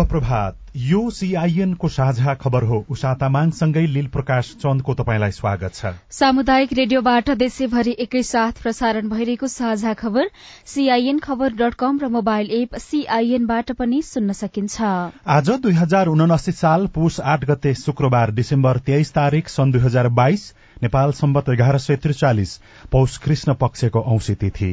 शुभ प्रभात यो सीआईएन को साझा खबर हो। उषा तामाङसँगै लील प्रकाश चन्दको तपाईँलाई स्वागत छ। सामुदायिक रेडियोबाट देशैभरि एकैसाथ प्रसारण भइरहेको साझा खबर सीआईएन खबर डट कम र मोबाइल एप सीआईएनबाट पनि सुन्न सकिन्छ। आज दुई हजार उनासी साल पुष आठ गते शुक्रबार डिसेम्बर तेइस तारीक सन् दुई हजार बाइस नेपाल सम्बत एघार सय त्रिचालिस पौष कृष्ण पक्षको औंसी तिथि।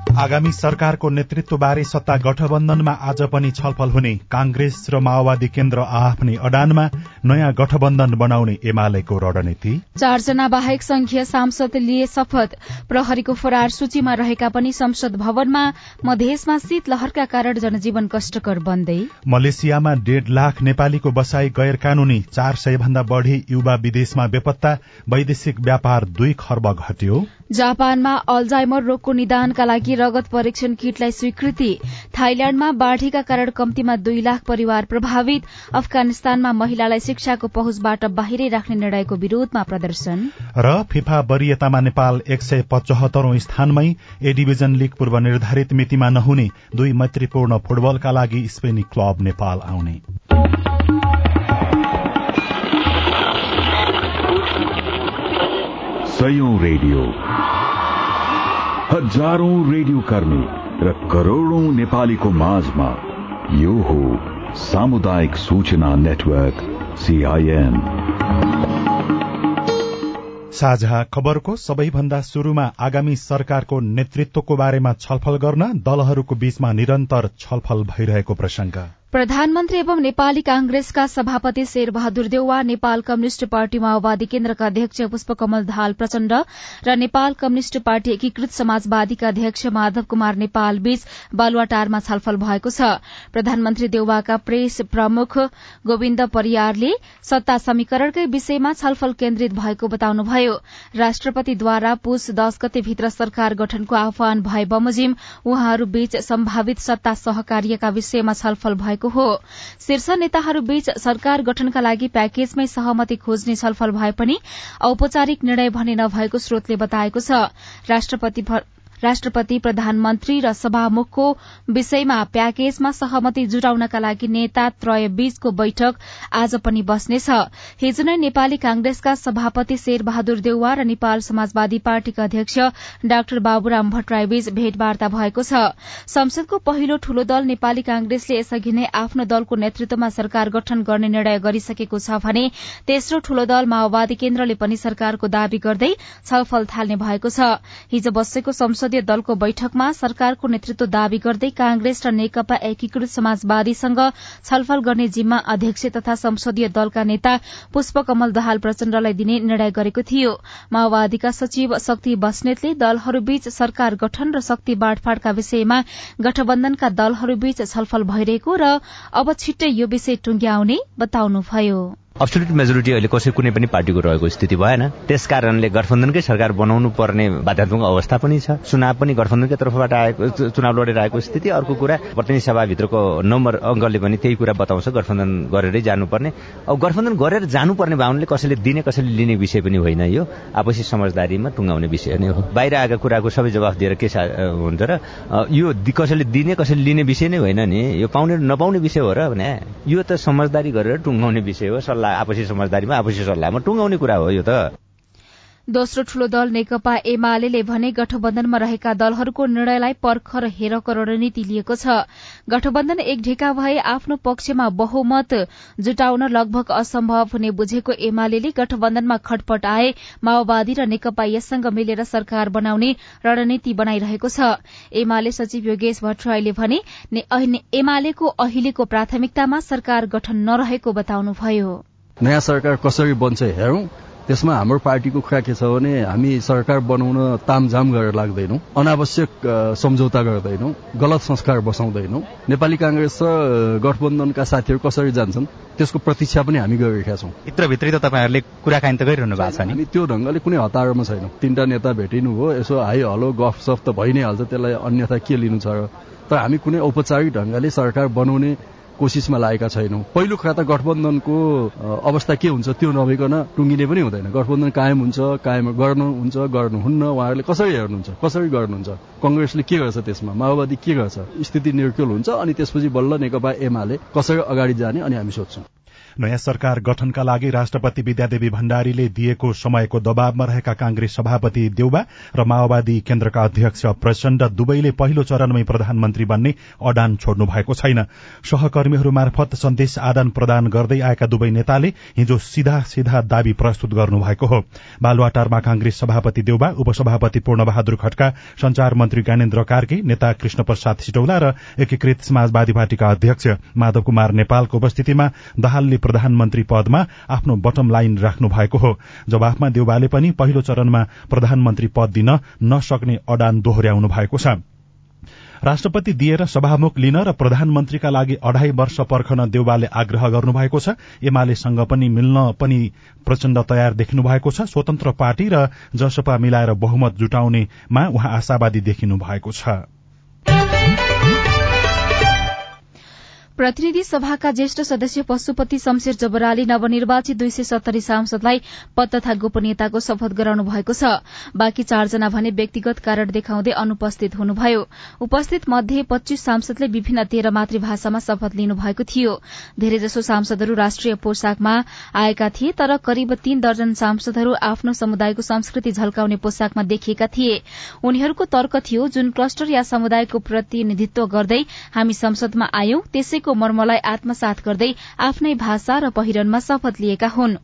आगामी सरकारको नेतृत्वबारे सत्ता गठबन्धनमा आज पनि छलफल हुने कांग्रेस र माओवादी केन्द्र आफ्नै अडानमा नयाँ गठबन्धन बनाउने एमालेको रणनीति। चारजना बाहेक संघीय सांसद लिए शपथ। प्रहरीको फरार सूचीमा रहेका पनि संसद भवनमा मधेसमा शीतलहरका कारण जनजीवन कष्टकर बन्दै। मलेसियामा डेढ़ लाख नेपालीको बसाई गैर कानूनी चार सय भन्दा बढ़ी युवा विदेशमा बेपत्ता वैदेशिक व्यापार दुई खर्ब घट्यो। जापानमा अल्जाइमर रोगको निदानका लागि रगत परीक्षण किटलाई स्वीकृति। थाइल्याण्डमा बाढ़ीका कारण कम्तीमा दुई लाख परिवार प्रभावित। अफगानिस्तानमा महिलालाई शिक्षाको पहुँचबाट बाहिरै राख्ने निर्णयको विरोधमा प्रदर्शन। र फिफा वरियतामा नेपाल एक सय पचहत्तरौं स्थानमै ए डिभिजन लीग पूर्व निर्धारित मितिमा नहुने दुई मैत्रीपूर्ण फुटबलका लागि स्पेनी क्लब नेपाल आउने। रेडियो। हजारौं रेडियो कर्मी र करोड़ौं नेपालीको माझमा यो हो सामुदायिक सूचना नेटवर्क सीआईएन साझा खबरको सबैभन्दा शुरूमा आगामी सरकारको नेतृत्वको बारेमा छलफल गर्न दलहरूको बीचमा निरन्तर छलफल भइरहेको प्रसंग प्रधानमन्त्री एवं नेपाली कांग्रेसका सभापति शेरबहादुर देउवा नेपाल कम्युनिष्ट पार्टी माओवादी केन्द्रका अध्यक्ष पुष्पकमल दाहाल प्रचण्ड र नेपाल कम्युनिष्ट पार्टी एकीकृत समाजवादीका अध्यक्ष माधव कुमार नेपाल बीच बालुवाटारमा छलफल भएको छ। प्रधानमन्त्री देउवाका प्रेस प्रमुख गोविन्द परियारले सत्ता समीकरणकै विषयमा छलफल केन्द्रित भएको बताउनुभयो। राष्ट्रपतिद्वारा पुष दश गते भित्र सरकार गठनको आह्वान भए बमोजिम उहाँहरूबीच सम्भावित सत्ता सहकार्यका विषयमा छलफल भएको भएको हो। शीर्ष नेताहरूबीच सरकार गठनका लागि प्याकेजमै सहमति खोज्ने छलफल भए पनि औपचारिक निर्णय भने नभएको स्रोतले बताएको छ। राष्ट्रपति प्रधानमन्त्री र सभामुखको विषयमा प्याकेजमा सहमति जुटाउनका लागि नेता त्रय बीचको बैठक आज पनि बस्नेछ। हिजो नै नेपाली कांग्रेसका सभापति शेर बहादुर देउवा र नेपाल समाजवादी पार्टीका अध्यक्ष डाक्टर बाबुराम भट्टराईबीच भेटवार्ता भएको छ। संसदको पहिलो ठूलो दल नेपाली कांग्रेसले यसअघि नै आफ्नो दलको नेतृत्वमा सरकार गठन गर्ने निर्णय गरिसकेको छ भने तेस्रो ठूलो दल माओवादी केन्द्रले पनि सरकारको दावी गर्दै छलफल थाल्ने भएको छ। हिज बसेको संसद संसदीय दलको बैठकमा सरकारको नेतृत्व दावी गर्दै कांग्रेस र नेकपा एकीकृत समाजवादीसँग छलफल गर्ने जिम्मा अध्यक्ष तथा संसदीय दलका नेता पुष्पकमल दहाल प्रचण्डलाई दिने निर्णय गरेको थियो। माओवादीका सचिव शक्ति बस्नेतले दलहरूबीच सरकार गठन र शक्ति बाँडफाँडका विषयमा गठबन्धनका दलहरूबीच छलफल भइरहेको र अब छिट्टै यो विषय टुंग्याउने बताउनुभयो। अब्सोल्युट मेजोरिटी अहिले कसै कुनै पनि पार्टीको रहेको स्थिति भएन। त्यस कारणले गठबन्धनकै सरकार बनाउनु पर्ने बाध्यात्मक अवस्था पनि छ। चुनाव पनि गठबन्धनकै तर्फबाट आएको चुनाव लडेर आएको स्थिति अर्को कुरा प्रतिनिधि सभाभित्रको नम्बर अङ्कले पनि त्यही कुरा बताउँछ। गठबन्धन गरेरै जानुपर्ने। अब गठबन्धन गरेर जानुपर्ने भावनाले कसैले दिने कसैले लिने विषय पनि होइन यो। आपसी समझदारीमा टुङ्गाउने विषय नै हो। बाहिर आएका कुराको सबै जवाफ दिएर के हुन्छ र यो कसैले दिने कसैले लिने विषय नै होइन नि। यो पाउने नपाउने विषय हो र भने यो त समझदारी गरेर टुङ्गाउने विषय हो सल्लाह आपसी समझदारीमा आपसी सल्लाहमा टुङ्गाउने कुरा हो यो त। दोस्रो ठूलो दल नेकपा एमाले भने गठबन्धनमा रहेका दलहरूको निर्णयलाई पर्खर हेरको रणनीति लिएको छ। गठबन्धन एक ढेका भए आफ्नो पक्षमा बहुमत जुटाउन लगभग असम्भव हुने बुझेको एमाले गठबन्धनमा खटपट आए माओवादी र नेकपा यससँग मिलेर सरकार बनाउने रणनीति बनाइरहेको छ। एमाले सचिव योगेश भट्टराईले भने एमालेको अहिलेको प्राथमिकतामा सरकार गठन नरहेको बताउनुभयो। नयाँ सरकार कसरी बन्छ हेरौं। त्यसमा हाम्रो पार्टीको कुरा के छ भने हामी सरकार बनाउन तामझाम गरेर लाग्दैनौँ। अनावश्यक सम्झौता गर्दैनौँ। गलत संस्कार बसाउँदैनौँ। नेपाली काङ्ग्रेस र गठबन्धनका साथीहरू कसरी जान्छन् त्यसको प्रतीक्षा पनि हामी गरिरहेका छौँ। भित्रभित्रै त तपाईँहरूले कुराकानी त गरिरहनु भएको छ नि? त्यो ढङ्गले कुनै हतारमा छैनौँ। तिनवटा नेता भेटिनु हो यसो हाई हलो गफ सफ त भइ नै हाल्छ त्यसलाई अन्यथा के लिनु छ र? तर हामी कुनै औपचारिक ढङ्गले सरकार बनाउने कोसिसमा लागेका छैनौँ। पहिलो कुरा त गठबन्धनको अवस्था के हुन्छ त्यो नभइकन टुङ्गिने पनि हुँदैन। गठबन्धन कायम हुन्छ कायम गर्नुहुन्छ गर्नुहुन्न उहाँहरूले कसरी हेर्नुहुन्छ कसरी गर्नुहुन्छ? कङ्ग्रेसले के गर्छ त्यसमा? माओवादी के गर्छ? स्थिति निर्क्युल हुन्छ अनि त्यसपछि बल्ल नेकपा एमाले कसरी अगाडि जाने अनि हामी सोध्छौँ। नयाँ सरकार गठनका लागि राष्ट्रपति विद्यादेवी भण्डारीले दिएको समयको दबावमा रहेका कांग्रेस सभापति देउबा र माओवादी केन्द्रका अध्यक्ष प्रचण्ड दुवैले पहिलो चरणमै प्रधानमन्त्री बन्ने अडान छोड्नु भएको छैन। सहकर्मीहरू मार्फत सन्देश आदान प्रदान गर्दै आएका दुवै नेताले हिजो सीधा सीधा दावी प्रस्तुत गर्नुभएको हो। बालुवाटारमा कांग्रेस सभापति देउबा उपसभापति पूर्णबहादुर खड्का संचार मन्त्री ज्ञानेन्द्र कार्के नेता कृष्ण प्रसाद सिटौला र एकीकृत समाजवादी पार्टीका अध्यक्ष माधव कुमार नेपालको उपस्थितिमा दाहालले प्रधानमन्त्री पदमा आफ्नो बटम लाइन राख्नु भएको हो। जवाफमा देउबाले पनि पहिलो चरणमा प्रधानमन्त्री पद दिन नसक्ने अडान दोहोर्याउनु भएको छ। राष्ट्रपति दिएर सभामुख लिन र प्रधानमन्त्रीका लागि अढाई वर्ष पर्खन देउबाले आग्रह गर्नुभएको छ। एमालेसँग पनि मिल्न पनि प्रचण्ड तयार देखिनु भएको छ। स्वतन्त्र पार्टी र जसपा मिलाएर बहुमत जुटाउनेमा उहाँ आशावादी देखिनु भएको छ। प्रतिनिधि सभाका ज्येष्ठ सदस्य पशुपति शमशेर जबराले नवनिर्वाचित दुई सय सत्तरी सांसदलाई पद तथा गोपनीयताको शपथ गराउनु भएको छ। बाँकी चारजना भने व्यक्तिगत कारण देखाउँदै अनुपस्थित हुनुभयो। उपस्थित मध्ये पच्चीस सांसदले विभिन्न तेह्र मातृभाषामा शपथ लिनु भएको थियो। धेरैजसो सांसदहरू राष्ट्रिय पोसाकमा आएका थिए तर करिब तीन दर्जन सांसदहरू आफ्नो समुदायको संस्कृति झल्काउने पोसाकमा देखिएका थिए। उनीहरूको तर्क थियो जुन क्लस्टर या समुदायको प्रतिनिधित्व गर्दै हामी संसदमा आयौं त्यसैको मर्मलाई आत्मसात गर्दै आफ्नै भाषा र पहिरनमा शपथ लिएका हुन्।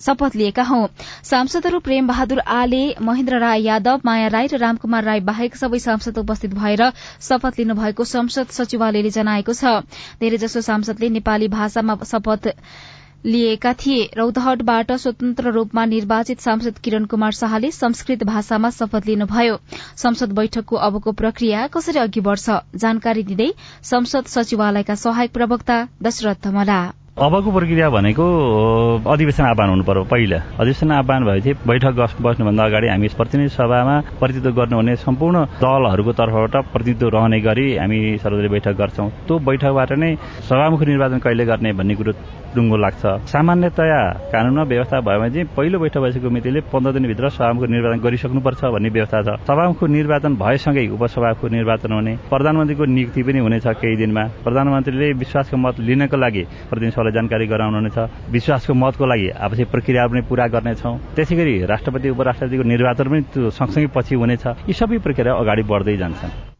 शपथ लिएका हौ। सांसदहरू प्रेम बहादुर आले महेन्द्र राय यादव माया राई र रामकुमार राई बाहेक सबै सांसद उपस्थित भएर शपथ लिनुभएको संसद सचिवालयले जनाएको छ। धेरैजसो सांसदले नेपाली भाषामा शपथ लिएका थिए रौतहटबाट स्वतन्त्र रूपमा निर्वाचित सांसद किरण कुमार शाहले संस्कृत भाषामा शपथ लिनुभयो। संसद बैठकको अबको प्रक्रिया कसरी अघि बढ़छ? जानकारी दिँदै संसद सचिवालयका सहायक प्रवक्ता दशरथ धमला। अबको प्रक्रिया भनेको अधिवेशन आह्वान हुनु पर्यो पहिला। अधिवेशन आह्वान भएपछि बैठक बस्नुभन्दा अगाडि हामी प्रतिनिधि सभामा प्रतिनिधित्व गर्नुहुने सम्पूर्ण दलहरूको तर्फबाट प्रतिनिधित्व रहने गरी हामी सर्वदलीय बैठक गर्छौँ। त्यो बैठकबाट नै सभामुख निर्वाचन कहिले गर्ने भन्ने कुरो डुङ्गो लाग्छ। सामान्यतया कानूनमा व्यवस्था भयो भने चाहिँ पहिलो बैठक भइसकेको मितिले पन्ध्र दिनभित्र सभामुख निर्वाचन गरिसक्नुपर्छ भन्ने व्यवस्था छ। सभामुख निर्वाचन भएसँगै उपसभाको निर्वाचन हुने। प्रधानमन्त्रीको नियुक्ति पनि हुनेछ केही दिनमा। प्रधानमन्त्रीले विश्वासको मत लिनको लागि प्रतिनिधि सभालाई जानकारी गराउनुहुनेछ विश्वासको मतको लागि आवश्यक प्रक्रिया पनि पूरा गर्नेछौँ। त्यसै गरी राष्ट्रपति उपराष्ट्रपतिको निर्वाचन पनि सँगसँगै पछि हुनेछ। यी सबै प्रक्रिया अगाडि बढ्दै जान्छन्।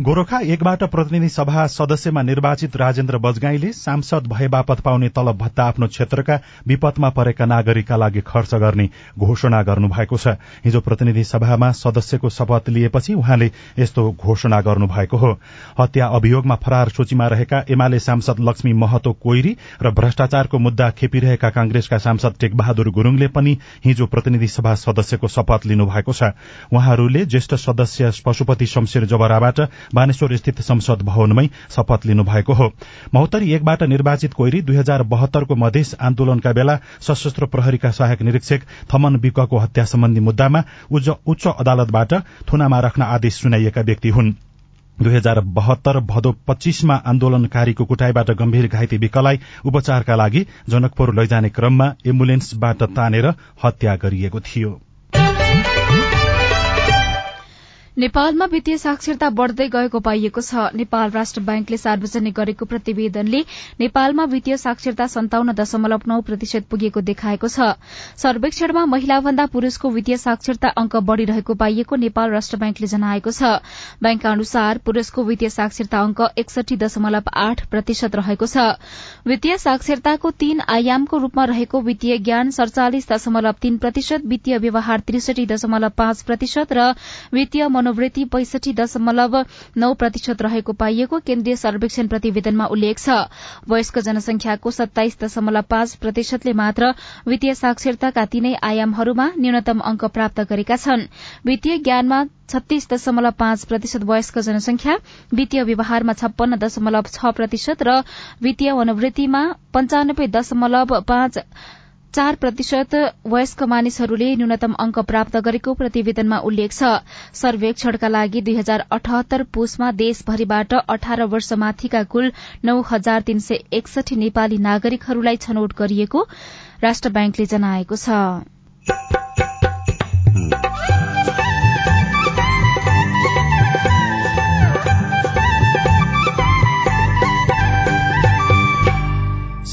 गोरखा एकबाट प्रतिनिधि सभा सदस्यमा निर्वाचित राजेन्द्र बजगाईले सांसद भए बापत पाउने तलब भत्ता आफ्नो क्षेत्रका विपदमा परेका नागरिकका लागि खर्च गर्ने घोषणा गर्नुभएको छ। हिजो प्रतिनिधि सभामा सदस्यको शपथ लिएपछि उहाँले यस्तो घोषणा गर्नुभएको हो। हत्या अभियोगमा फरार सूचीमा रहेका एमाले सांसद लक्ष्मी महतो कोइरी र भ्रष्टाचारको मुद्दा खेपिरहेका कांग्रेसका सांसद टेकबहादुर गुरूङले पनि हिजो प्रतिनिधि सभा सदस्यको शपथ लिनुभएको छ। उहाँहरूले ज्येष्ठ सदस्य पशुपति शमशेर जबराबाट बानेश्वर स्थित संसद भवनमै शपथ लिनुभएको हो। महोत्तरी एकबाट निर्वाचित कोइरी दुई हजार बहत्तरको मधेस आन्दोलनका बेला सशस्त्र प्रहरीका सहायक निरीक्षक थमन विकको हत्या सम्बन्धी मुद्दामा उच्च अदालतबाट थुनामा राख्न आदेश सुनाइएका व्यक्ति हुन्। दुई हजार बहत्तर भदौ पच्चीसमा आन्दोलनकारीको कुटाईबाट गम्भीर घाइते विकलाई उपचारका लागि जनकपुर लैजाने क्रममा एम्बुलेन्सबाट तानेर हत्या गरिएको थियो। नेपालमा वित्तीय साक्षरता बढ़दै गएको पाइएको छ। नेपाल राष्ट्र ब्याङ्कले सार्वजनिक गरेको प्रतिवेदनले नेपालमा वित्तीय साक्षरता सन्ताउन्न दशमलव नौ प्रतिशत पुगेको देखाएको छ। सर्वेक्षणमा महिलाभन्दा पुरूषको वित्तीय साक्षरता अंक बढ़िरहेको पाइएको नेपाल राष्ट्र ब्याङ्कले जनाएको छ। ब्याङ्कका अनुसार पुरूषको वित्तीय साक्षरता अंक एकसठी दशमलव आठ प्रतिशत रहेको छ। वित्तीय साक्षरताको तीन आयामको रूपमा रहेको वित्तीय ज्ञान सड़चालिस दशमलव तीन प्रतिशत वित्तीय व्यवहार त्रिसठी दशमलव पाँच प्रतिशत र वित्तीय मनोवृत्ति पैंसठी दशमलव नौ प्रतिशत रहेको पाइएको केन्द्रीय सर्वेक्षण प्रतिवेदनमा उल्लेख छ। वयस्क जनसंख्याको सत्ताइस दशमलव पाँच प्रतिशतले मात्र वित्तीय साक्षरताका तीनै आयामहरूमा न्यूनतम अंक प्राप्त गरेका छन्। वित्तीय ज्ञानमा छत्तीस दशमलव पाँच प्रतिशत वयस्क जनसंख्या वित्तीय व्यवहारमा छप्पन्न दशमलव छ प्रतिशत र वित्तीय मनोवृत्तिमा पञ्चानब्बे दशमलव पाँच चार प्रतिशत वयस्क मानिसहरूले न्यूनतम अंक प्राप्त गरेको प्रतिवेदनमा उल्लेख छ। सर्वेक्षणका लागि दुई हजार अठहत्तर पुसमा देशभरिबाट अठार वर्षमाथिका कुल नौ हजार तीन सय एकसठी नेपाली नागरिकहरूलाई छनौट गरिएको राष्ट्र ब्याङ्कले जनाएको छ।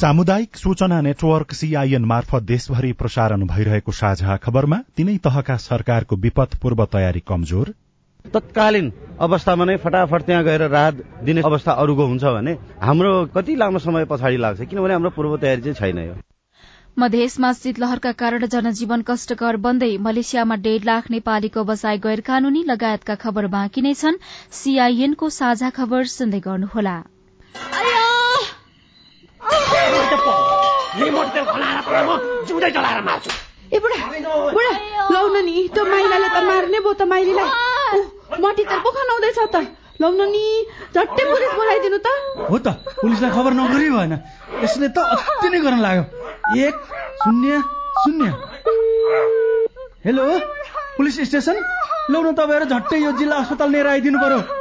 सामुदायिक सूचना नेटवर्क सीआईएन मार्फत देशभरि प्रसारण भइरहेको साझा खबरमा तीनै तहका सरकारको विपद पूर्व तयारी कमजोर। तत्कालीन अवस्थामा नै फटाफट त्यहाँ गएर राहत दिने अवस्था अरूको हुन्छ भने हाम्रो कति लामो समय पछाडि लाग्छ किनभने हाम्रो पूर्व तयारी चाहिँ छैन यो। मधेसमा शीतलहरका कारण जनजीवन कष्टकर बन्दै मलेसियामा डेढ़ लाख नेपालीको बसाई गैर कानूनी लगायतका खबर बाँकी नै छन्। सीआईएनको साझा खबर सुन्दै गर्नुहोला। जिउँदै जलाएर मार्छु ए बुढा। बुढा लौ नि त्यो माइलाले त मार्ने भयो त माइलीलाई। मटी तेल पो खनाउँदैछ त। लौ नि झट्टै पुलिस बोलाइदिनु त। हो त पुलिसलाई खबर नगरी भएन। यसले त अति नै गर्न लाग्यो। एक शून्य शून्य। Hello police station? लौ न तपाईँहरू झट्टै यो जिल्ला अस्पताल लिएर आइदिनु पर्यो।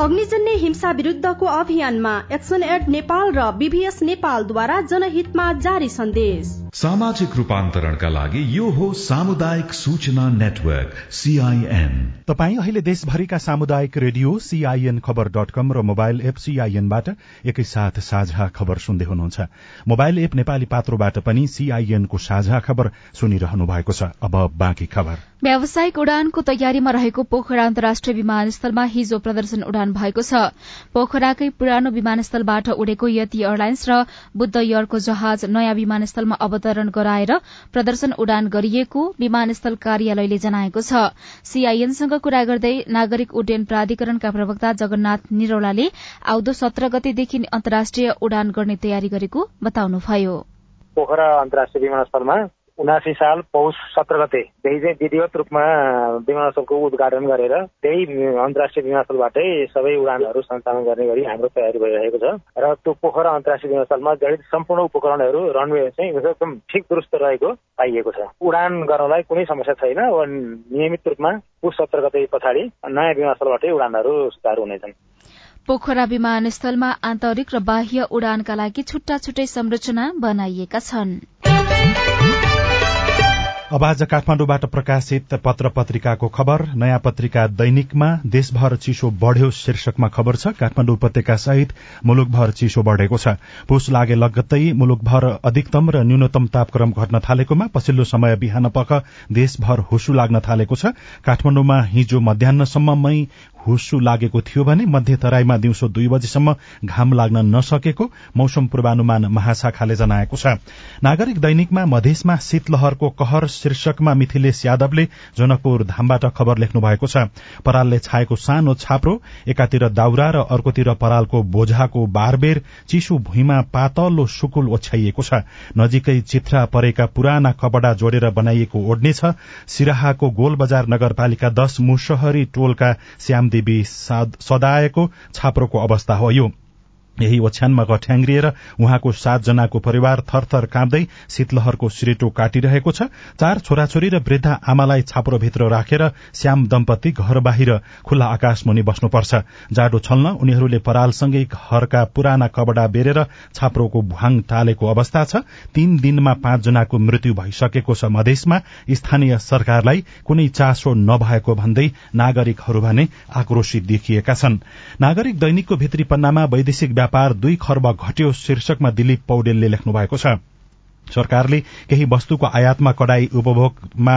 अग्निजन्य हिंसा विरुद्धको अभियानमा एक्सन एड नेपाल र बीभीएस नेपालद्वारा जनहितमा जारी सन्देश। सामाजिक रूपान्तरणका लागि यो हो सामुदायिक सूचना नेटवर्क सीआईएन तपाई अहिले देशभरिका सामुदायिक radio CIN Khabar dot com र मोबाइल एप सीआईएनबाट एकैसाथ साझा खबर सुन्दै हुनुहुन्छ। मोबाइल एप नेपाली पात्रोबाट पनि सीआईएनको साझा खबर सुनिरहनु भएको छ। अब बाँकी खबर। व्यावसायिक उडानको तयारीमा रहेको पोखरा अन्तर्राष्ट्रिय विमानस्थलमा हिजो प्रदर्शन उडान भएको छ। पोखराकै पुरानो विमानस्थलबाट उडेको यति एयरलाइन्स र बुद्ध एयरको जहाज नयाँ विमानस्थलमा अवतरण गराएर प्रदर्शन उडान गरिएको विमानस्थल कार्यालयले जनाएको छ। सीआईएनसँग कुरा गर्दै नागरिक उड्डयन प्राधिकरणका प्रवक्ता जगन्नाथ निरौलाले आउँदो सत्र गतेदेखि अन्तर्राष्ट्रिय उडान गर्ने तयारी गरेको बताउनुभयो। पोखरा अन्तर्राष्ट्रिय विमानस्थलमा उनासी साल पौष सत्र गतेदेखि चाहिँ विधिवत रूपमा विमानस्थलको उद्घाटन गरेर त्यही अन्तर्राष्ट्रिय विमानस्थलबाटै सबै उडानहरू सञ्चालन गर्ने गरी हाम्रो तयारी भइरहेको छ। र त्यो पोखरा अन्तर्राष्ट्रिय विमानस्थलमा जडित सम्पूर्ण उपकरणहरू रनवे चाहिँ एकदम ठिक दुरुस्त रहेको पाइएको छ। उडान गर्नलाई कुनै समस्या छैन नियमित रूपमा पुष सत्र गते पछाडि नयाँ विमानस्थलबाटै उडानहरू सुचारू हुनेछन्। पोखरा विमानस्थलमा आन्तरिक र बाह्य उडानका लागि छुट्टा छुट्टै संरचना बनाइएका छन्। अब आज काठमाडौँबाट प्रकाशित पत्र पत्रिकाको खबर। नयाँ पत्रिका दैनिकमा देशभर चिसो बढ़्यो शीर्षकमा खबर छ काठमाडौँ उपत्यका सहित मुलुकभर चिसो बढ़ेको छ। पुस लागे लगत्तै मुलुकभर अधिकतम र न्यूनतम तापक्रम घट्न थालेकोमा पछिल्लो समय बिहान पख देशभर हुसु लाग्न थालेको छ। काठमाडौँमा हिजो मध्याहसम्ममै हुस्सु लागेको थियो भने मध्य तराईमा दिउँसो दुई बजेसम्म घाम लाग्न नसकेको मौसम पूर्वानुमान महाशाखाले जनाएको छ। नागरिक दैनिकमा मधेसमा शीतलहरको कहर शीर्षकमा मिथिलेश यादवले जनकपुर धामबाट खबर लेख्नु भएको छ। परालले छाएको सानो छाप्रो एकातिर दाउरा र अर्कोतिर परालको बोझाको बारबेर चिसो भुइँमा पातलो सुकुल ओछ्याइएको छ। नजिकै चित्रा परेका पुराना कपडा जोडेर बनाइएको ओढ्नेछ। सिराहाको गोल बजार नगरपालिका दश मुसहरी टोलका श्यामदेवी सदायको छाप्रोको अवस्था हो यो। यही ओछ्यानमा गठ्याङ्ग्रिएर उहाँको सातजनाको परिवार थरथर काँप्दै शीतलहरको सिरेटो काटिरहेको छ। चार छोराछोरी र वृद्ध आमालाई छाप्रोभित्र राखेर श्याम दम्पति घर बाहिर खुल्ला आकाश मुनि बस्नुपर्छ। जाडो छल्न उनीहरूले परालसँगै घरका पुराना कपडा बेरेर छाप्रोको भुहाङ टालेको अवस्था छ। तीन दिनमा पाँचजनाको मृत्यु भइसकेको छ मधेसमा। स्थानीय सरकारलाई कुनै चासो नभएको भन्दै नागरिकहरू भने आक्रोशित देखिएका छन्। नागरिक दैनिकको भित्री पन्नामा वैदेशिक व्यापार दुई खर्ब घट्यो शीर्षकमा दिलीप पौडेलले लेख्नु भएको छ। सरकारले केही वस्तुको आयातमा कडाई उपभोगमा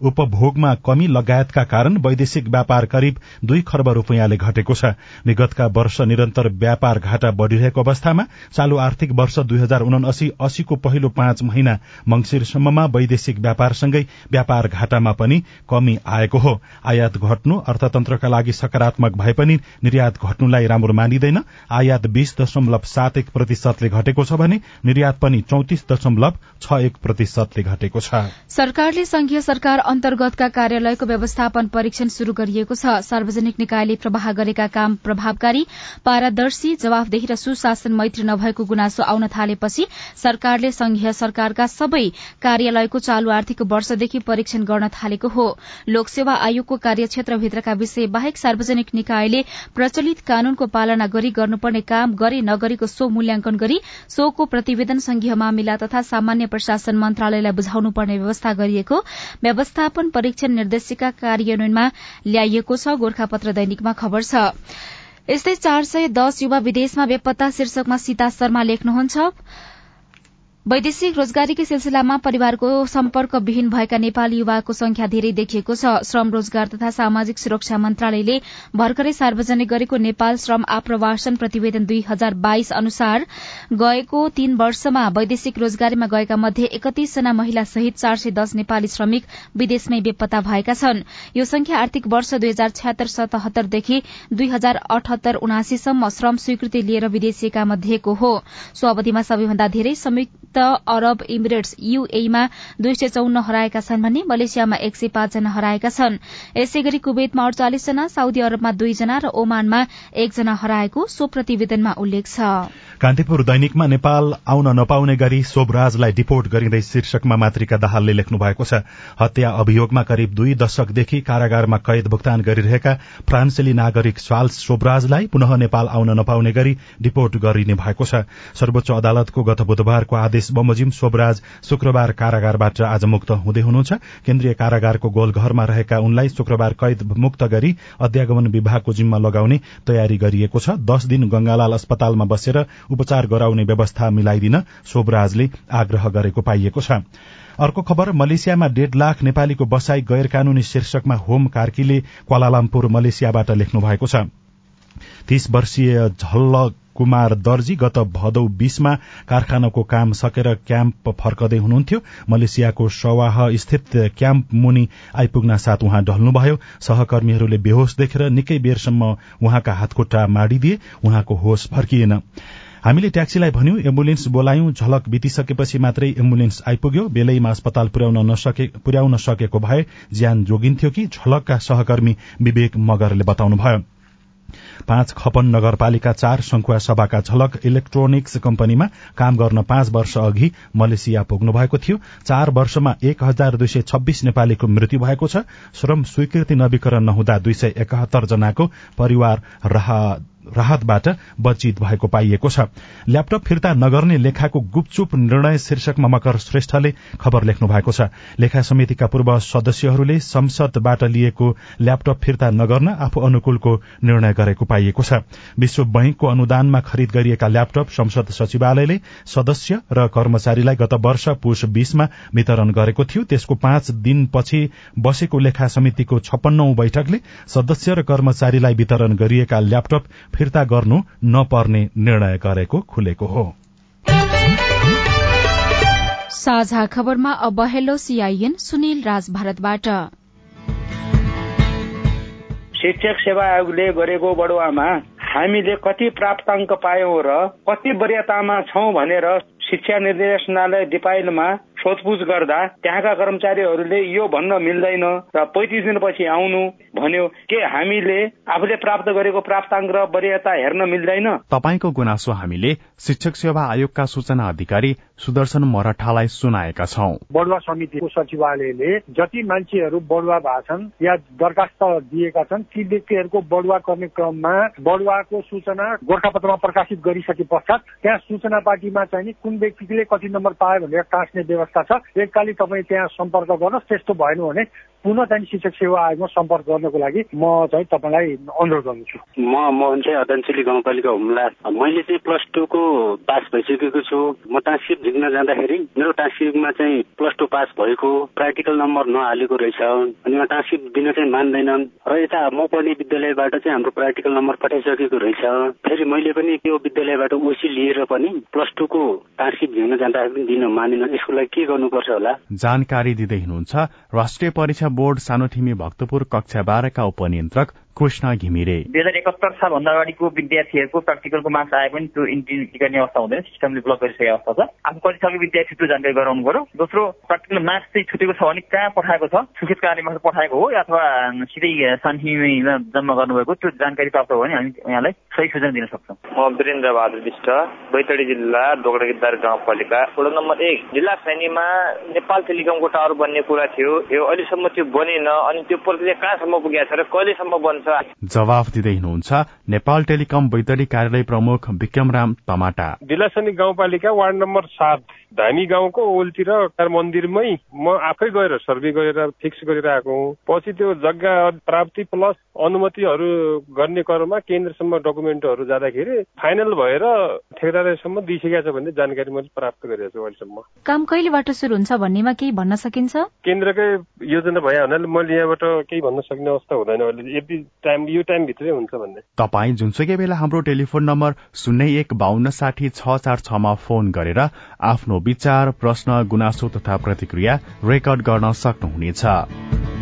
उपभोगमा कमी लगायतका कारण वैदेशिक व्यापार करिब दुई खर्ब रूपियाँले घटेको छ। विगतका वर्ष निरन्तर व्यापार घाटा बढ़िरहेको अवस्थामा चालू आर्थिक वर्ष दुई हजार उनासी अस्सीको पहिलो पाँच महिना मंगिरसम्ममा वैदेशिक व्यापारसँगै व्यापार घाटामा पनि कमी आएको हो। आयात घट्नु अर्थतन्त्रका लागि सकारात्मक भए पनि निर्यात घट्नुलाई राम्रो मानिँदैन। आयात बीस दशमलव सात एक प्रतिशतले घटेको छ भने निर्यात पनि चौतिस दशमलव छ एक प्रतिशतले घटेको छ। सरकारले संघीय सरकार अन्तर्गतका कार्यालयको व्यवस्थापन परीक्षण शुरू गरिएको छ। सार्वजनिक निकायले प्रवाह गरेका काम प्रभावकारी पारदर्शी जवाफदेही र सुशासन मैत्री नभएको गुनासो आउन थालेपछि सरकारले संघीय सरकारका सबै कार्यालयको चालू आर्थिक वर्षदेखि परीक्षण गर्न थालेको हो। लोकसेवा आयोगको कार्यक्षेत्रभित्रका विषय बाहेक सार्वजनिक निकायले प्रचलित कानूनको पालना गरी गर्नुपर्ने काम गरे नगरेको सो मूल्याङ्कन गरी सोको प्रतिवेदन संघीय मामिला तथा सामान्य प्रशासन मन्त्रालयलाई बुझाउनुपर्ने व्यवस्था गरिएको व्यवस्थापन परीक्षण निर्देशिका कार्यान्वयनमा ल्याइएको छ। गोर्खापत्र दैनिकमा खबर छ। यस्तै चार सय दस युवा विदेशमा बेपत्ता शीर्षकमा सीता शर्मा लेख्नुहुन्छ। वैदेशिक रोजगारीकै सिलसिलामा परिवारको सम्पर्क विहीन भएका नेपाली युवाको संख्या धेरै देखिएको छ। श्रम रोजगार तथा सामाजिक सुरक्षा मन्त्रालयले भर्खरै सार्वजनिक गरेको नेपाल श्रम आप्रवासन प्रतिवेदन दुई हजार बाइस अनुसार गएको तीन वर्षमा वैदेशिक रोजगारीमा गएका मध्ये एकतीसजना महिला सहित चार सय दस नेपाली श्रमिक विदेशमै बेपत्ता भएका छन्। यो संख्या आर्थिक वर्ष दुई हजार छ्यात्तर सतहत्तरदेखि दुई हजार अठहत्तर उनासीसम्म श्रम स्वीकृति लिएर विदेशिएका मध्येको हो। सो अवधिमा सबैभन्दा धेरै संयुक्त संयुक्त अरब इमिरेट्स यूएमा दुई सय चौन्न हराएका छन् भने मलेसियामा एक सय पाँचजना हराएका छन्। यसै गरी कुवेतमा अडचालिसजना साउदी अरबमा दुईजना र ओमानमा एकजना हराएको सो प्रतिवेदनमा उल्लेख छ। कान्तिपुर दैनिकमा नेपाल आउन नपाउने गरी शोभराजलाई डिपोर्ट गरिँदै शीर्षकमा मातृका दाहालले लेख्नु भएको छ। हत्या अभियोगमा करिब दुई दशकदेखि कारागारमा कैद भुक्तान गरिरहेका फ्रान्सेली नागरिक स्वाल्स शोभराजलाई पुनः नेपाल आउन नपाउने गरी डिपोर्ट गरिने भएको छ। सर्वोच्च अदालतको गत बुधबारको आदेश बमोजिम शोभराज शुक्रबार कारागारबाट आज मुक्त हुँदै हुनुहुन्छ। केन्द्रीय कारागारको गोलघरमा रहेका उनलाई शुक्रबार कैद मुक्त गरी अध्यागमन विभागको जिम्मा लगाउने तयारी गरिएको छ। दश दिन गंगालाल अस्पतालमा बसेर उपचार गराउने व्यवस्था मिलाइदिन शोभराजले आग्रह गरेको पाइएको छ। अर्को खबर मलेसियामा डेढ़ लाख नेपालीको बसाई गैर कानूनी शीर्षकमा होम कार्कीले क्वालालामपुर मलेसियाबाट लेख्नु भएको छ। तीस वर्षीय झल्ल कुमार दर्जी गत भदौ बीसमा कारखानाको काम सकेर क्याम्प फर्कदै हुनुहुन्थ्यो। मलेसियाको सवाह स्थित क्याम्प मुनि आइपुग्न साथ उहाँ ढल्नुभयो। सहकर्मीहरूले बेहोश देखेर निकै बेरसम्म उहाँका हातखुट्टा माडिदिए उहाँको होस फर्किएन। हामीले ट्याक्सीलाई भन्यौं एम्बुलेन्स बोलायौं झलक बितिसकेपछि मात्रै एम्बुलेन्स आइपुग्यो। बेलैमा अस्पताल पुर्याउन सकेको भए ज्यान जोगिन्थ्यो कि झलकका सहकर्मी विवेक मगरले बताउनुभयो। पाँच खपन नगरपालिका चार संखुवा सभाका झलक इलेक्ट्रोनिक्स कम्पनीमा काम गर्न पाँच वर्ष अघि मलेसिया पुग्नु भएको थियो। चार वर्षमा एक हजार दुई सय छब्बीस नेपालीको मृत्यु भएको छ। श्रम स्वीकृति नवीकरण नहुँदा दुई सय एकात्तर जनाको परिवार राहतबाट वञ्चित भएको पाइएको छ। ल्यापटप फिर्ता नगर्ने लेखाको गुपचुप निर्णय शीर्षकमा मकर श्रेष्ठले खबर लेख्नु भएको छ। लेखा समितिका पूर्व सदस्यहरूले संसदबाट लिएको ल्यापटप फिर्ता नगर्न आफू अनुकूलको निर्णय गरेको पाइएको छ। विश्व बैंकको अनुदानमा खरिद गरिएका ल्यापटप संसद सचिवालयले सदस्य र कर्मचारीलाई गत वर्ष पुष बीसमा वितरण गरेको थियो। त्यसको पाँच दिनपछि बसेको लेखा समितिको छप्पन्नौ बैठकले सदस्य र कर्मचारीलाई वितरण गरिएका ल्यापटप फिर्ता गर्नु नपर्ने निर्णय गरेको खुलेको हो। साझा खबरमा अब हेलो सीआईएन सुनिल राज भारतबाट। शिक्षक सेवा आयोगले गरेको बढुवामा हामीले कति प्राप्ताङ्क पायौं र कति वरियतामा छौं भनेर शिक्षा निर्देशनालय दिपाइलमा सोधपुछ गर्दा त्यहाँका कर्मचारीहरूले यो भन्न मिल्दैन र पैँतिस दिनपछि आउनु भन्यो के हामीले आफूले प्राप्त गरेको प्राप्ताङ्क र वरियता हेर्न मिल्दैन? तपाईँको गुनासो हामीले शिक्षक सेवा आयोगका सूचना अधिकारी सुदर्शन मराठालाई सुनाएका छौं। बढुवा समितिको सचिवालयले जति मान्छेहरू बढुवा भएछन् या दरखास्त दिएका छन् ती व्यक्तिहरूको बढुवा गर्ने क्रममा बढुवाको सूचना गोर्खापत्रमा प्रकाशित गरिसके पश्चात त्यहाँ सूचना पार्टीमा चाहिँ कुन व्यक्तिले कति नम्बर पायो भनेर टाँस्ने व्यवस्था छ। एककाली तपाईँ त्यहाँ सम्पर्क गर्नुहोस्। त्यस्तो भएन भने पुनः चाहिँ शिक्षक सेवा आयोगमा सम्पर्क गर्नको लागि म चाहिँ तपाईँलाई अनुरोध गर्दछु म मोहन चाहिँ अदनचेली गाउँपालिका हुम्ला। मैले चाहिँ प्लस टूको पास भइसकेको छु। म टाँसिप झिक्न जाँदाखेरि मेरो टाँसिपमा चाहिँ प्लस टू पास भएको प्र्याक्टिकल नम्बर नहालेको रहेछ। अनि उहाँ टाँसिप दिन चाहिँ मान्दैनन्। र यता म पढ्ने विद्यालयबाट चाहिँ हाम्रो प्र्याक्टिकल नम्बर पठाइसकेको रहेछ। फेरि मैले पनि त्यो विद्यालयबाट ओसी लिएर पनि प्लस टूको टाँसिप झिक्न जाँदाखेरि दिन मानेन। यसको लागि के गर्नुपर्छ होला? जानकारी दिँदै हुनुहुन्छ राष्ट्रिय परीक्षा बोर्ड सानोठिमी भक्तपुर कक्षा बाह्रका उपनियन्त्रक कृष्ण घिमिरे। दुई हजार एकहत्तर सालभन्दा अगाडिको विद्यार्थीहरूको प्र्याक्टिकलको मार्क्स आए पनि त्यो इन्ट्री गर्ने अवस्था हुँदैन सिस्टमले ब्लक गरिसकेको अवस्था छ। आफू कति सक्यो विद्यार्थी त्यो जानकारी गराउनु पर्यो दोस्रो प्र्याक्टिकल मार्क्स चाहिँ छुटेको छ भने कहाँ पठाएको छ? सुखेत कार्यमा पठाएको हो अथवा सिधै सानठिमीमा जम्मा गर्नुभएको त्यो जानकारी प्राप्त भयो भने हामी यहाँलाई सही सूचना दिन सक्छौँ। म वीरेन्द्र बहादुर विष्ट बैतडी जिल्ला दोगडागिद्दार गाउँपालिका। वडा नम्बर एक जिल्ला सैनीमा नेपाल टेलिकमको टावर बन्ने कुरा थियो। यो अहिलेसम्म त्यो बनेन अनि त्यो प्रक्रिया कहाँसम्म पुगेको छ र कहिलेसम्म बन्छ? जवाफ दिँदै हुनुहुन्छ नेपाल टेलिकम बैतडी कार्यालय प्रमुख विक्रमराम तमाटा। जिल्लासनी गाउँपालिका वार्ड नम्बर सात धामी गाउँको ओलतिर मन्दिरमै म आफै गएर सर्वे गरेर फिक्स गरेर आएको हुँ। पछि त्यो जग्गा प्राप्ति प्लस अनुमतिहरू गर्ने क्रममा केन्द्रसम्म डकुमेन्टहरू जाँदाखेरि फाइनल भएर ठेकेदारसम्म दिइसकेको छ भन्ने जानकारी मैले प्राप्त गरेको छु अहिलेसम्म। काम कहिलेबाट सुरु हुन्छ भन्नेमा केही भन्न सकिन्छ? केन्द्रकै योजना भए हुनाले मैले यहाँबाट केही भन्न सक्ने अवस्था हुँदैन अहिले। यति टाइम यो टाइमभित्रै हुन्छ भन्ने। तपाईँ जुनसुकै बेला हाम्रो टेलिफोन नम्बर शून्य एक बान्न साठी छ चार छमा फोन गरेर आफ्नो विचार प्रश्न गुनासो तथा प्रतिक्रिया रेकर्ड गर्न सक्नुहुनेछ।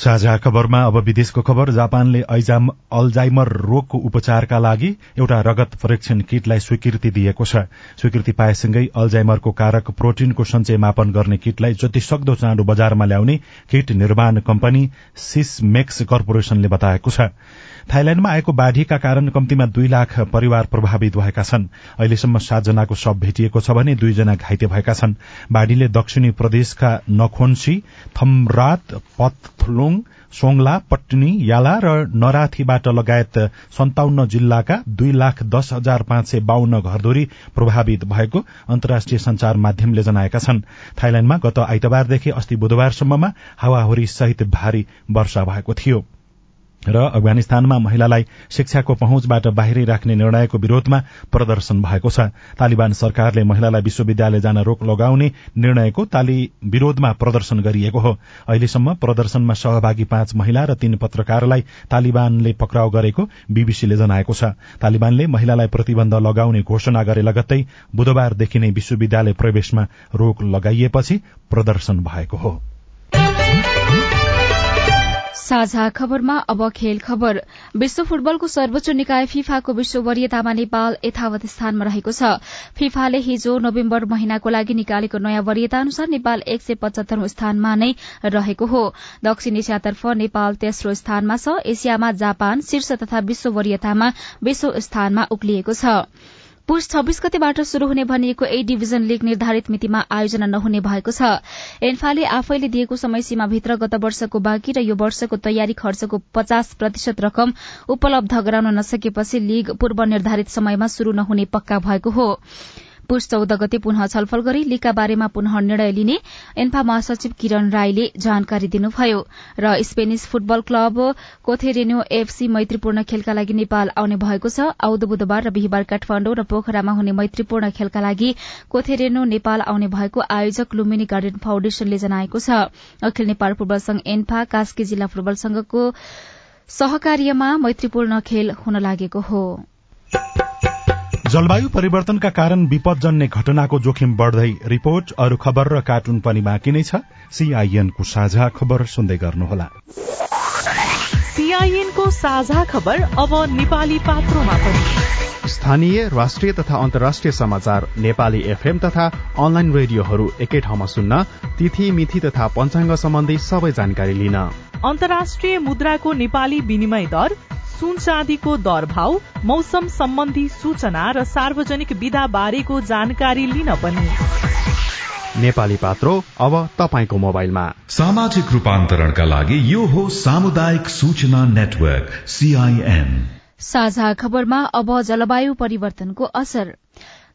साझा खबरमा अब विदेशको खबर। जापानले अल्जाइमर रोगको उपचारका लागि एउटा रगत परीक्षण किटलाई स्वीकृति दिएको छ। स्वीकृति पाएसँगै अल्जाइमरको कारक प्रोटिनको सञ्चय मापन गर्ने किटलाई जति सक्दो चाँडो बजारमा ल्याउने किट निर्माण कम्पनी सिसमेक्स कर्पोरेशनले बताएको छ। थाइल्याण्डमा आएको बाढ़ीका कारण कम्तीमा दुई लाख परिवार प्रभावित भएका छन्। अहिलेसम्म सातजनाको शव भेटिएको छ भने दुईजना घाइते भएका छन्। बाढ़ीले दक्षिणी प्रदेशका नखोन्सी थमरात पथलुङ सोङला पट्टनी याला र नराथीबाट लगायत सन्ताउन्न जिल्लाका दुई लाख दस हजार पाँच सय बाहन्न घरधुरी प्रभावित भएको अन्तर्राष्ट्रिय संचार माध्यमले जनाएका छन्। थाइल्याण्डमा गत आइतबारदेखि अस्ति बुधबारसम्ममा हावाहुरी सहित भारी वर्षा भएको थियो। र अफगानिस्तानमा महिलालाई शिक्षाको पहुँचबाट बाहिरै राख्ने निर्णयको विरोधमा प्रदर्शन भएको छ। तालिबान सरकारले महिलालाई विश्वविद्यालय जान रोक लगाउने निर्णयको ताली विरोधमा प्रदर्शन गरिएको हो। अहिलेसम्म प्रदर्शनमा सहभागी पाँच महिला र तीन पत्रकारलाई तालिबानले पक्राउ गरेको बीबीसीले जनाएको छ। तालिबानले महिलालाई प्रतिबन्ध लगाउने घोषणा गरे लगत्तै बुधबारदेखि नै विश्वविद्यालय प्रवेशमा रोक लगाइएपछि प्रदर्शन भएको हो। साझा खबरमा अब खेल खबर। विश्व फुटबलको सर्वोच्च निकाय फिफाको विश्व वरियतामा नेपाल यथावत स्थानमा रहेको छ। फिफाले हिजो नोभेम्बर महिनाको लागि निकालेको नयाँ वरियता अनुसार नेपाल एक सय पचहत्तरौं स्थानमा नै रहेको हो। दक्षिण एसियातर्फ नेपाल तेस्रो स्थानमा छ। एसियामा जापान शीर्ष तथा विश्व वरियतामा विश्व स्थानमा उक्लिएको छ। पुष छब्बीस गतेबाट शुरू हुने भनिएको ए डिभिजन लीग निर्धारित मितिमा आयोजना नहुने भएको छ। एन्फाले आफैले दिएको समय सीमाभित्र गत वर्षको बाँकी र यो वर्षको तयारी खर्चको पचास प्रतिशत रकम उपलब्ध गराउन नसकेपछि लीग पूर्व निर्धारित समयमा शुरू नहुने पक्का भएको हो। पुष चौध गते पुनः छलफल गरी लीगका बारेमा पुनः निर्णय लिने एन्फा महासचिव किरण राईले जानकारी दिनुभयो र स्पेनिस फुटबल क्लब कोथेरेन्यो एफसी मैत्रीपूर्ण खेलका लागि नेपाल आउने भएको छ। आउँदो बुधबार र बिहिबार काठमाण्डु र पोखरामा हुने मैत्रीपूर्ण खेलका लागि कोथेरेनो नेपाल आउने भएको आयोजक लुम्बिनी गार्डन फाउन्डेशनले जनाएको छ। अखिल नेपाल फुटबल संघ एन्फा कास्की जिल्ला फुटबल संघको सहकार्यमा मैत्रीपूर्ण खेल हुन लागेको हो। जलवायु परिवर्तनका कारण विपदजन्य घटनाको जोखिम बढ़दै रिपोर्ट अरू खबर र कार्टुन पनि बाँकी नै छ। सीआईएनको साझा खबर सुन्दै गर्नुहोला। सीआईएनको साझा खबर अब नेपाली पात्रोमा पनि। स्थानीय राष्ट्रिय तथा अन्तर्राष्ट्रिय समाचार नेपाली एफएम तथा अनलाइन रेडियोहरू एकै ठाउँमा सुन्न तिथि मिथि तथा पञ्चाङ्ग सम्बन्धी सबै जानकारी लिन। अन्तर्राष्ट्रिय मुद्राको नेपाली विनिमय दर सुन चाँदीको दर भाव मौसम सम्बन्धी सूचना र सार्वजनिक विधा बारेको जानकारी लिन पनि। नेपाली पात्रो अब तपाईँको मोबाइलमा। सामाजिक रूपान्तरणका लागि यो हो सामुदायिक सूचना नेटवर्क सीआईएन साझा खबरमा अब जलवायु परिवर्तनको असर।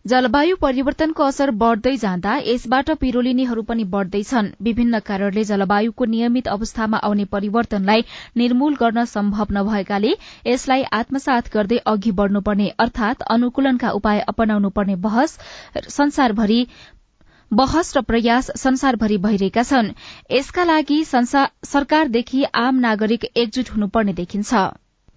जलवायु परिवर्तनको असर बढ़दै जाँदा यसबाट पिरोलिनेहरू पनि बढ़दैछन्। विभिन्न कारणले जलवायुको नियमित अवस्थामा आउने परिवर्तनलाई निर्मूल गर्न सम्भव नभएकाले यसलाई आत्मसात गर्दै अघि बढ़नुपर्ने अर्थात अनुकूलनका उपाय अपनाउनु पर्ने बहस र प्रयास संसारभरि भइरहेका छन्। यसका लागि सरकारदेखि आम नागरिक एकजुट हुनुपर्ने देखिन्छ।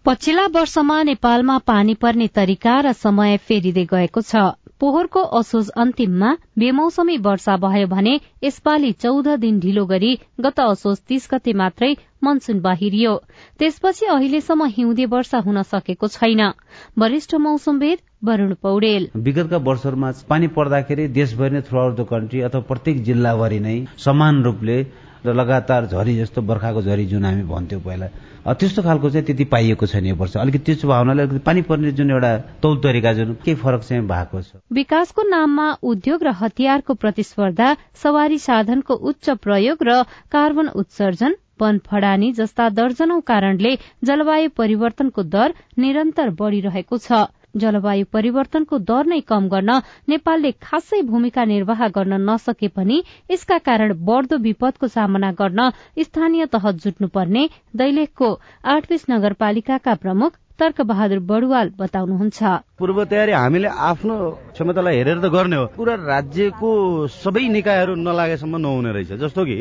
पछिल्ला वर्षमा नेपालमा पानी पर्ने तरिका र समय फेरिँदै गएको छ। पोहोरको असोज अन्तिममा बेमौसमी वर्षा भयो भने यसपालि चौध दिन ढिलो गरी गत असोज तीस गते मात्रै मनसून बाहिरियो। त्यसपछि अहिलेसम्म हिउँदे वर्षा हुन सकेको छैन। वरिष्ठ मौसमवेद वरूण पौडेल। विगतका वर्षहरूमा पानी पर्दाखेरि देशभरि नै थ्रु आउट द कन्ट्री अथवा प्रत्येक जिल्लाभरि नै समान रूपले र लगातार झरी जस्तो बर्खाको झरी जुन हामी भन्थ्यौँ पहिला। त्यस्तो खालको चाहिँ त्यति पाइएको छैन यो वर्ष। अलिकति त्यस्तो भावनाले अलिकति पानी पर्ने जुन एउटा तौल तरिका जुन केही फरक चाहिँ भएको छ। विकासको नाममा उद्योग र हतियारको प्रतिस्पर्धा सवारी साधनको उच्च प्रयोग र कार्बन उत्सर्जन वन फडानी जस्ता दर्जनौ कारणले जलवायु परिवर्तनको दर निरन्तर बढ़िरहेको छ। जलवायु परिवर्तनको दर नै कम गर्न नेपालले खासै भूमिका निर्वाह गर्न नसके पनि यसका कारण बढ़दो विपदको सामना गर्न स्थानीय तह जुट्नुपर्ने दैलेखको आठबीस नगरपालिकाका प्रमुख तर्क बहादुर बडुवाल बताउनुहुन्छ। पूर्व तयारी हामीले आफ्नो क्षमतालाई हेरेर त गर्ने हो। पुरा राज्यको सबै निकायहरू नलागेसम्म नहुने रहेछ। जस्तो कि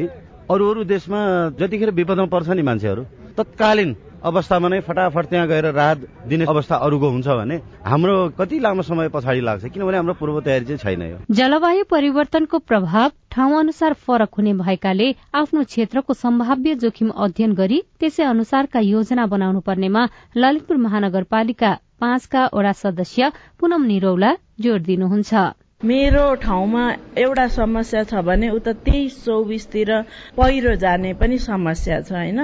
अरू अरू देशमा जतिखेर विपदमा पर्छ नि मान्छेहरू तत्कालीन अवस्थामा नै फटाफट त्यहाँ गएर राहत दिने अवस्था अरूको हुन्छ भने हाम्रो कति लामो समय पछाडि लाग्छ किनभने हाम्रो पूर्व तयारी चाहिँ छैन यो। जलवायु परिवर्तनको प्रभाव ठाउँ अनुसार फरक हुने भएकाले आफ्नो क्षेत्रको सम्भाव्य जोखिम अध्ययन गरी त्यसै अनुसारका योजना बनाउनु पर्नेमा ललितपुर महानगरपालिका पाँचका वडा सदस्य पुनम निरौला जोड़ दिनुहुन्छ। मेरो ठाउँमा एउटा समस्या छ भने उता तेइस चौबिसतिर पहिरो जाने पनि समस्या छ होइन?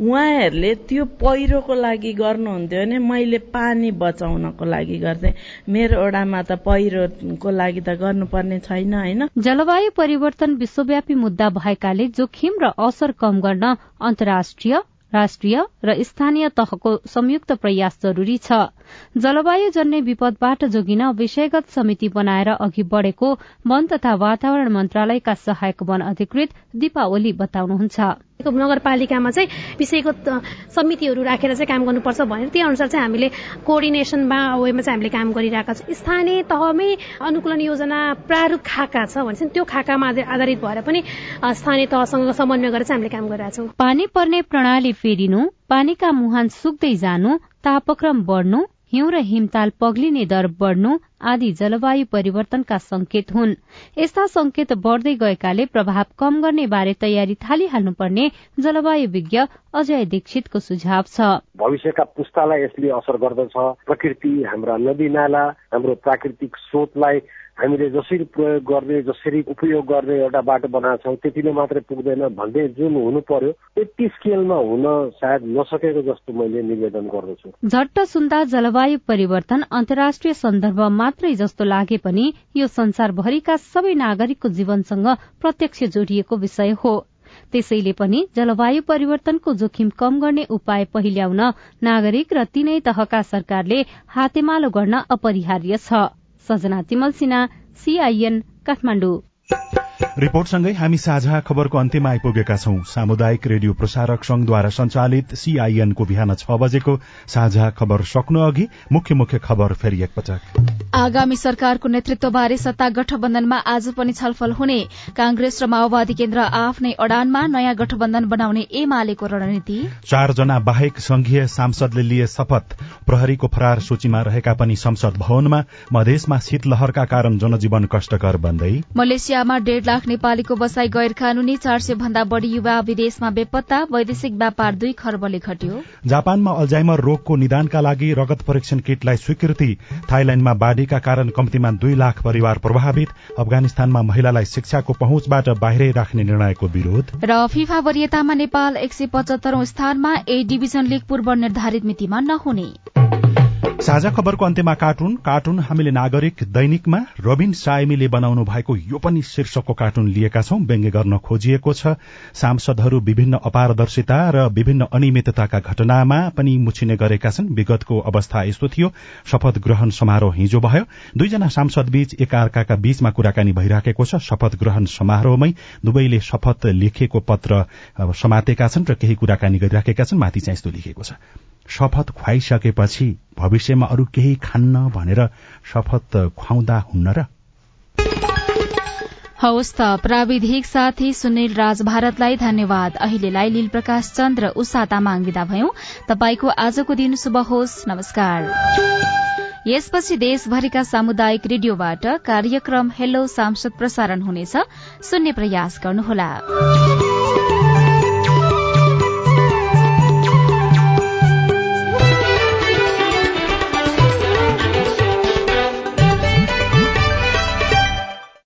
उहाँहरूले त्यो पहिरोको लागि गर्नुहुन्थ्यो भने मैले पानी बचाउनको लागि गर्थे। मेरो ओडामा त पहिरोको लागि त गर्नुपर्ने छैन होइन? जलवायु परिवर्तन विश्वव्यापी मुद्दा भएकाले जोखिम र असर कम गर्न अन्तर्राष्ट्रिय राष्ट्रिय र स्थानीय तहको संयुक्त प्रयास जरूरी छ। जलवायु जन्य विपदबाट जोगिन विषयगत समिति बनाएर अघि बढ़ेको वन तथा वातावरण मन्त्रालयका सहायक वन अधिकृत दीपा ओली बताउनुहुन्छ नगरपालिकामा चाहिँ विषयगत समितिहरू राखेर चाहिँ काम गर्नुपर्छ भनेर त्यही अनुसार चाहिँ हामीले कोअर्डिनेसनमा वेमा चाहिँ हामीले काम गरिरहेका छौँ। स्थानीय तहमै अनुकूलन योजना प्रारूप खाका छ भने चाहिँ त्यो खाकामा आधारित भएर पनि स्थानीय तहसँग समन्वय गरेर चाहिँ हामीले काम गरिरहेका छौँ। पानी पर्ने प्रणाली फेरिनु पानीका मुहान सुक्दै जानु तापक्रम बढ्नु हिउँ र हिमताल पग्लिने दर बढ़नु आदि जलवायु परिवर्तनका संकेत हुन्। यस्ता संकेत बढ़दै गएकाले प्रभाव कम गर्ने बारे तयारी थालिहाल्नुपर्ने जलवायु विज्ञ अजय दीक्षितको सुझाव छ। भविष्यका पुस्तालाई यसले असर गर्दछ। प्रकृति हाम्रा नदी नाला हाम्रो प्राकृतिक स्रोतलाई हामीले जसरी प्रयोग गर्ने जसरी उपयोग गर्ने एउटा बाटो बनाएको छौँ त्यतिले मात्रै पुग्दैन भन्ने जुन हुनु पर्यो त्यति स्केलमा हुन सायद नसकेको जस्तो मैले निवेदन गर्दछु। झट्ट सुन्दा जलवायु परिवर्तन अन्तर्राष्ट्रिय सन्दर्भ मात्रै जस्तो लागे पनि यो संसारभरिका सबै नागरिकको जीवनसँग प्रत्यक्ष जोडिएको विषय हो। त्यसैले पनि जलवायु परिवर्तनको जोखिम कम गर्ने उपाय पहिल्याउन नागरिक र तीनै तहका सरकारले हातेमालो गर्न अपरिहार्य छ। सजना तिमल सिन्हा सीआईएन काठमाडौँ। रिपोर्टसँगै हामी साझा खबरको अन्त्यमा आइपुगेका छौं। सामुदायिक रेडियो प्रसारक संघद्वारा संचालित सीआईएनको बिहान छ बजेको साझा खबर सक्नु अघि मुख्य मुख्य खबर फेरि एकपटक। आगामी सरकारको नेतृत्वबारे सत्ता गठबन्धनमा आज पनि छलफल हुने। कांग्रेस र माओवादी केन्द्र आफ्नै अडानमा नयाँ गठबन्धन बनाउने एमालेको रणनीति। चारजना बाहेक संघीय सांसदले लिए शपथ। प्रहरीको फरार सूचीमा रहेका पनि संसद भवनमा मधेसमा शीतलहरका कारण जनजीवन कष्टकर बन्दै। मलेसियामा डेढ़ लाख नेपालीको बसाई गैर कानूनी चार सय भन्दा बढ़ी युवा विदेशमा बेपत्ता वैदेशिक व्यापार दुई खर्बले घट्यो। जापानमा अल्जाइमर रोगको निदानका लागि रगत परीक्षण किटलाई स्वीकृति थाइल्याण्डमा बाढ़ीका कारण कम्तीमा दुई लाख परिवार प्रभावित अफगानिस्तानमा महिलालाई शिक्षाको पहुँचबाट बाहिरै राख्ने निर्णयको विरोध। र फिफा वरियतामा नेपाल एक सय पचहत्तरौं स्थानमा ए डिभिजन लीग पूर्व निर्धारित मितिमा नहुने। साझा खबरको अन्त्यमा कार्टुन कार्टुन हामीले नागरिक दैनिकमा रबिन सायमीले बनाउनु भएको यो पनि शीर्षकको कार्टुन लिएका छौं। व्यङ्ग्य गर्न खोजिएको छ। सांसदहरू विभिन्न अपारदर्शिता र विभिन्न अनियमितताका घटनामा पनि मुछिने गरेका छन्। विगतको अवस्था यस्तो थियो। शपथ ग्रहण समारोह हिजो भयो। दुईजना सांसद बीच एकअर्काका बीचमा कुराकानी भइराखेको छ। शपथ ग्रहण समारोहमै दुवैले शपथ लेखेको पत्र समातेका छन् र केही कुराकानी गरिराखेका छन्। माथि चाहिँ यस्तो लेखिएको छ। शपथ खुवाइसकेपछि भविष्यमा अरू केही खान्न भनेर शपथ खुवाउँदा हुन्न र? हवस् त प्राविधिक साथी सुनिल राज भारतलाई धन्यवाद। अहिलेलाई लील प्रकाश चन्द र उषा तामाङ विदा भयौं। तपाईँको आजको दिन शुभ होस्। नमस्कार। यसपछि देशभरिका सामुदायिक रेडियोबाट कार्यक्रम हेलो सांसद प्रसारण हुनेछ। सुन्ने प्रयास गर्नुहोला।